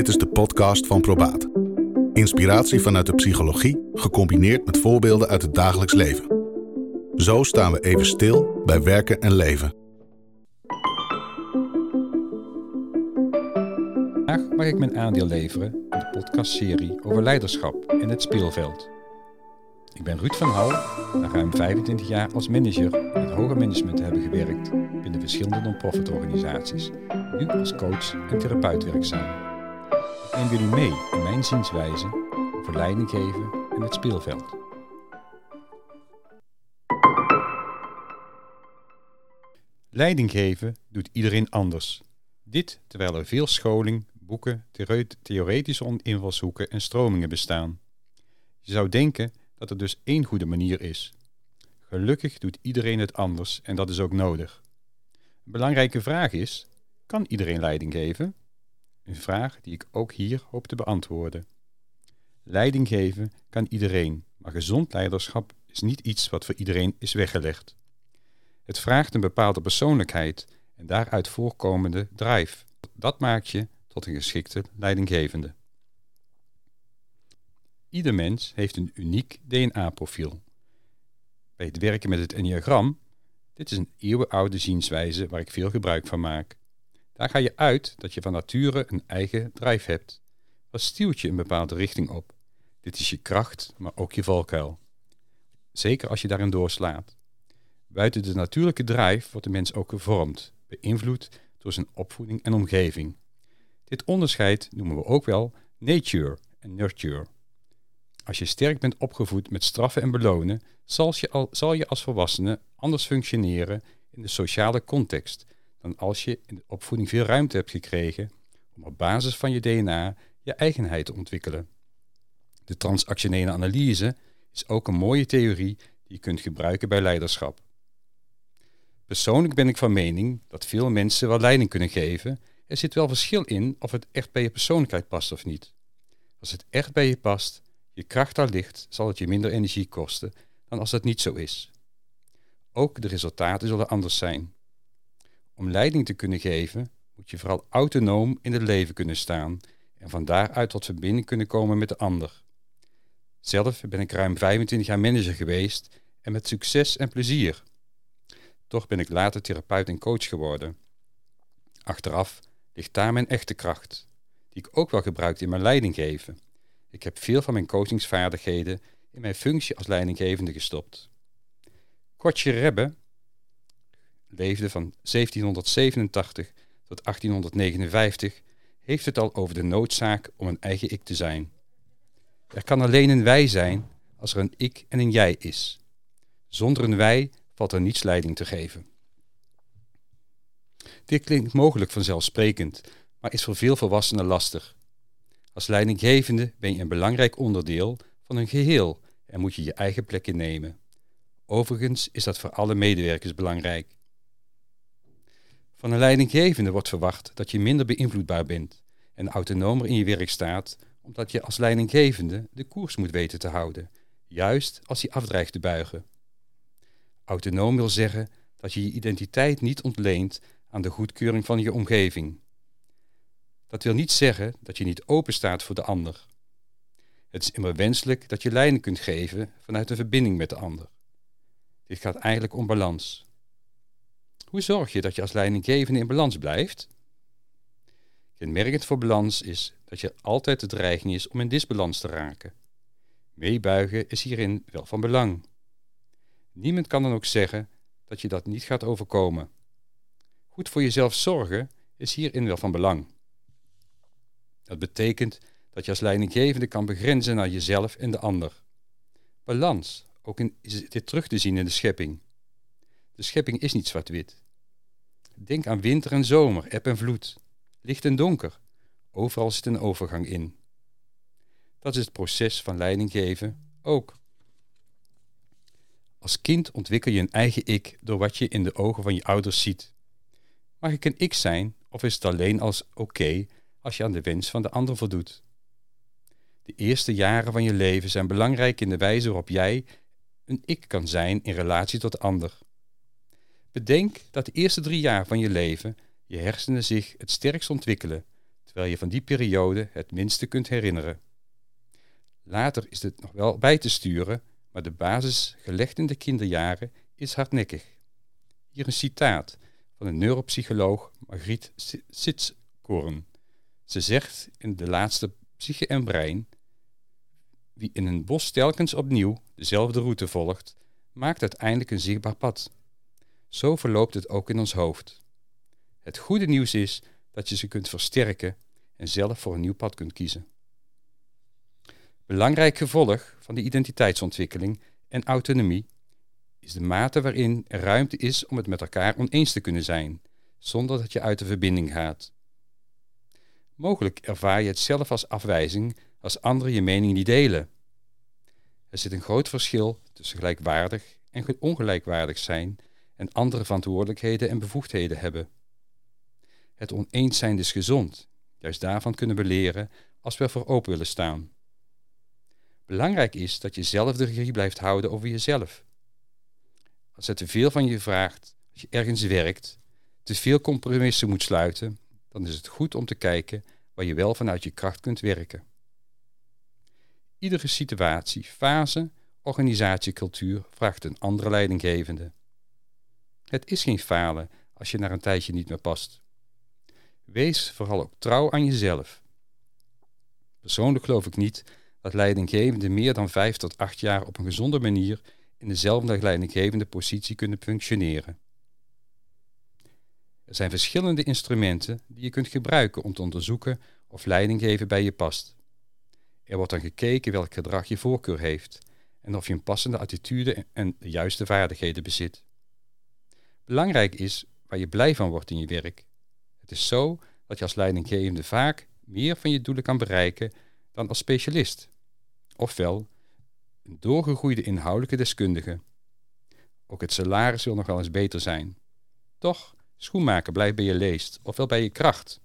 Dit is de podcast van Probaat. Inspiratie vanuit de psychologie, gecombineerd met voorbeelden uit het dagelijks leven. Zo staan we even stil bij werken en leven. Vandaag mag ik mijn aandeel leveren in de podcastserie over leiderschap in het speelveld. Ik ben Ruud van Hal, na ruim 25 jaar als manager het hoger management hebben gewerkt binnen verschillende non-profit organisaties, nu als coach en therapeut werkzaam. Neem jullie mee in mijn zienswijze over leiding geven en het speelveld. Leiding geven doet iedereen anders. Dit terwijl er veel scholing, boeken, theoretische invalshoeken en stromingen bestaan. Je zou denken dat er dus één goede manier is. Gelukkig doet iedereen het anders en dat is ook nodig. Een belangrijke vraag is: kan iedereen leiding geven? Een vraag die ik ook hier hoop te beantwoorden. Leiding geven kan iedereen, maar gezond leiderschap is niet iets wat voor iedereen is weggelegd. Het vraagt een bepaalde persoonlijkheid en daaruit voorkomende drive. Dat maakt je tot een geschikte leidinggevende. Ieder mens heeft een uniek DNA-profiel. Bij het werken met het enneagram, dit is een eeuwenoude zienswijze waar ik veel gebruik van maak. Daar ga je uit dat je van nature een eigen drive hebt. Wat stuurt je een bepaalde richting op? Dit is je kracht, maar ook je valkuil. Zeker als je daarin doorslaat. Buiten de natuurlijke drive wordt de mens ook gevormd, beïnvloed door zijn opvoeding en omgeving. Dit onderscheid noemen we ook wel nature en nurture. Als je sterk bent opgevoed met straffen en belonen, zal je, al, zal je als volwassene anders functioneren in de sociale context dan als je in de opvoeding veel ruimte hebt gekregen om op basis van je DNA je eigenheid te ontwikkelen. De transactionele analyse is ook een mooie theorie die je kunt gebruiken bij leiderschap. Persoonlijk ben ik van mening dat veel mensen wel leiding kunnen geven. Er zit wel verschil in of het echt bij je persoonlijkheid past of niet. Als het echt bij je past, je kracht daar ligt, zal het je minder energie kosten dan als dat niet zo is. Ook de resultaten zullen anders zijn. Om leiding te kunnen geven, moet je vooral autonoom in het leven kunnen staan en van daaruit tot verbinding kunnen komen met de ander. Zelf ben ik ruim 25 jaar manager geweest en met succes en plezier. Toch ben ik later therapeut en coach geworden. Achteraf ligt daar mijn echte kracht, die ik ook wel gebruikte in mijn leiding geven. Ik heb veel van mijn coachingsvaardigheden in mijn functie als leidinggevende gestopt. Kortje Rebbe leefde van 1787 tot 1859, heeft het al over de noodzaak om een eigen ik te zijn. Er kan alleen een wij zijn als er een ik en een jij is. Zonder een wij valt er niets leiding te geven. Dit klinkt mogelijk vanzelfsprekend, maar is voor veel volwassenen lastig. Als leidinggevende ben je een belangrijk onderdeel van een geheel en moet je je eigen plek innemen. Overigens is dat voor alle medewerkers belangrijk. Van een leidinggevende wordt verwacht dat je minder beïnvloedbaar bent en autonomer in je werk staat, omdat je als leidinggevende de koers moet weten te houden, juist als hij afdreigt te buigen. Autonoom wil zeggen dat je je identiteit niet ontleent aan de goedkeuring van je omgeving. Dat wil niet zeggen dat je niet open staat voor de ander. Het is immer wenselijk dat je leiding kunt geven vanuit een verbinding met de ander. Dit gaat eigenlijk om balans. Hoe zorg je dat je als leidinggevende in balans blijft? Kenmerkend voor balans is dat je altijd de dreiging is om in disbalans te raken. Meebuigen is hierin wel van belang. Niemand kan dan ook zeggen dat je dat niet gaat overkomen. Goed voor jezelf zorgen is hierin wel van belang. Dat betekent dat je als leidinggevende kan begrenzen naar jezelf en de ander. Balans, ook in, dit terug te zien in de schepping. De schepping is niet zwart-wit. Denk aan winter en zomer, eb en vloed, licht en donker. Overal zit een overgang in. Dat is het proces van leiding geven ook. Als kind ontwikkel je een eigen ik door wat je in de ogen van je ouders ziet. Mag ik een ik zijn of is het alleen als oké als je aan de wens van de ander voldoet? De eerste jaren van je leven zijn belangrijk in de wijze waarop jij een ik kan zijn in relatie tot de ander. Bedenk dat de eerste drie jaar van je leven je hersenen zich het sterkst ontwikkelen, terwijl je van die periode het minste kunt herinneren. Later is het nog wel bij te sturen, maar de basis, gelegd in de kinderjaren, is hardnekkig. Hier een citaat van de neuropsycholoog Margriet Sitzkorn. Ze zegt in de laatste Psyche en Brein: Wie in een bos telkens opnieuw dezelfde route volgt, maakt uiteindelijk een zichtbaar pad. Zo verloopt het ook in ons hoofd. Het goede nieuws is dat je ze kunt versterken en zelf voor een nieuw pad kunt kiezen. Belangrijk gevolg van de identiteitsontwikkeling en autonomie is de mate waarin er ruimte is om het met elkaar oneens te kunnen zijn, zonder dat je uit de verbinding gaat. Mogelijk ervaar je het zelf als afwijzing als anderen je mening niet delen. Er zit een groot verschil tussen gelijkwaardig en ongelijkwaardig zijn en andere verantwoordelijkheden en bevoegdheden hebben. Het oneens zijn is gezond. Juist daarvan kunnen we leren als we ervoor open willen staan. Belangrijk is dat je zelf de regie blijft houden over jezelf. Als het te veel van je vraagt, als je ergens werkt, te veel compromissen moet sluiten, dan is het goed om te kijken waar je wel vanuit je kracht kunt werken. Iedere situatie, fase, organisatie, cultuur vraagt een andere leidinggevende. Het is geen falen als je naar een tijdje niet meer past. Wees vooral ook trouw aan jezelf. Persoonlijk geloof ik niet dat leidinggevenden meer dan vijf tot acht jaar op een gezonde manier in dezelfde leidinggevende positie kunnen functioneren. Er zijn verschillende instrumenten die je kunt gebruiken om te onderzoeken of leidinggeven bij je past. Er wordt dan gekeken welk gedrag je voorkeur heeft en of je een passende attitude en de juiste vaardigheden bezit. Belangrijk is waar je blij van wordt in je werk. Het is zo dat je als leidinggevende vaak meer van je doelen kan bereiken dan als specialist. Ofwel, een doorgegroeide inhoudelijke deskundige. Ook het salaris wil nog wel eens beter zijn. Toch, schoenmaken blijft bij je leest, ofwel bij je kracht.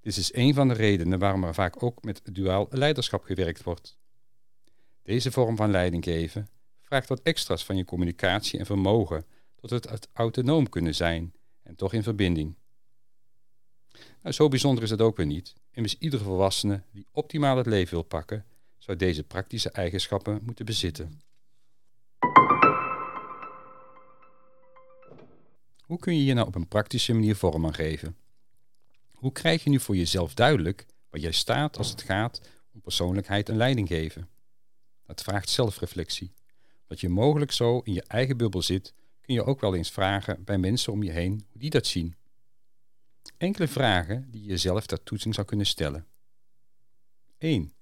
Dit is een van de redenen waarom er vaak ook met duaal leiderschap gewerkt wordt. Deze vorm van leiding geven vraagt wat extra's van je communicatie en vermogen tot het autonoom kunnen zijn en toch in verbinding. Nou, zo bijzonder is het ook weer niet. Immers iedere volwassene die optimaal het leven wil pakken, zou deze praktische eigenschappen moeten bezitten. Hoe kun je hier nou op een praktische manier vorm aan geven? Hoe krijg je nu voor jezelf duidelijk waar jij staat als het gaat om persoonlijkheid en leiding geven? Dat vraagt zelfreflectie. Dat je mogelijk zo in je eigen bubbel zit, kun je ook wel eens vragen bij mensen om je heen hoe die dat zien. Enkele vragen die je jezelf ter toetsing zou kunnen stellen. 1.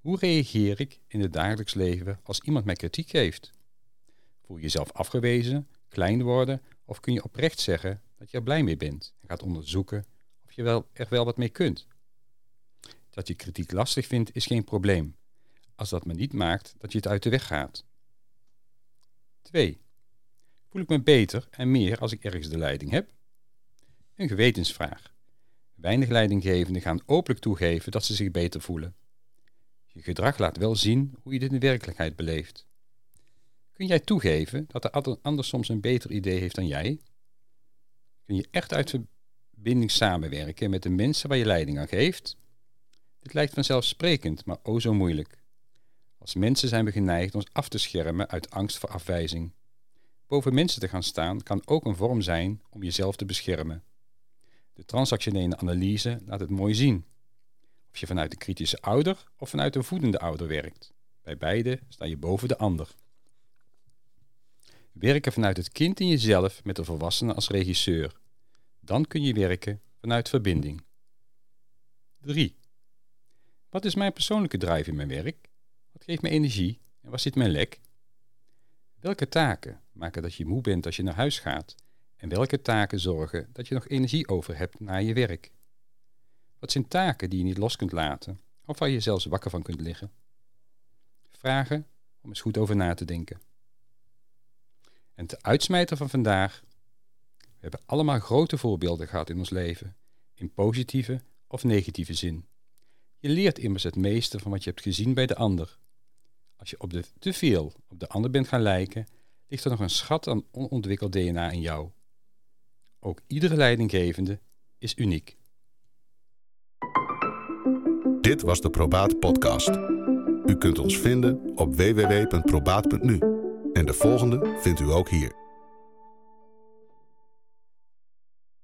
Hoe reageer ik in het dagelijks leven als iemand mij kritiek geeft? Voel je jezelf afgewezen, klein worden of kun je oprecht zeggen dat je er blij mee bent en gaat onderzoeken of je wel, er wel wat mee kunt? Dat je kritiek lastig vindt is geen probleem, als dat me niet maakt dat je het uit de weg gaat. 2. Voel ik me beter en meer als ik ergens de leiding heb? Een gewetensvraag. Weinig leidinggevenden gaan openlijk toegeven dat ze zich beter voelen. Je gedrag laat wel zien hoe je dit in werkelijkheid beleeft. Kun jij toegeven dat de ander soms een beter idee heeft dan jij? Kun je echt uit verbinding samenwerken met de mensen waar je leiding aan geeft? Dit lijkt vanzelfsprekend, maar o zo moeilijk. Als mensen zijn we geneigd ons af te schermen uit angst voor afwijzing. Boven mensen te gaan staan kan ook een vorm zijn om jezelf te beschermen. De transactionele analyse laat het mooi zien. Of je vanuit een kritische ouder of vanuit een voedende ouder werkt. Bij beide sta je boven de ander. Werken vanuit het kind in jezelf met de volwassene als regisseur. Dan kun je werken vanuit verbinding. 3. Wat is mijn persoonlijke drive in mijn werk? Wat geeft me energie en waar zit mijn lek? Welke taken maken dat je moe bent als je naar huis gaat? En welke taken zorgen dat je nog energie over hebt na je werk? Wat zijn taken die je niet los kunt laten of waar je zelfs wakker van kunt liggen? Vragen om eens goed over na te denken. En de uitsmijter van vandaag. We hebben allemaal grote voorbeelden gehad in ons leven, in positieve of negatieve zin. Je leert immers het meeste van wat je hebt gezien bij de ander. Als je op de, te veel op de ander bent gaan lijken, ligt er nog een schat aan onontwikkeld DNA in jou. Ook iedere leidinggevende is uniek. Dit was de Probaat Podcast. U kunt ons vinden op www.probaat.nu. En de volgende vindt u ook hier.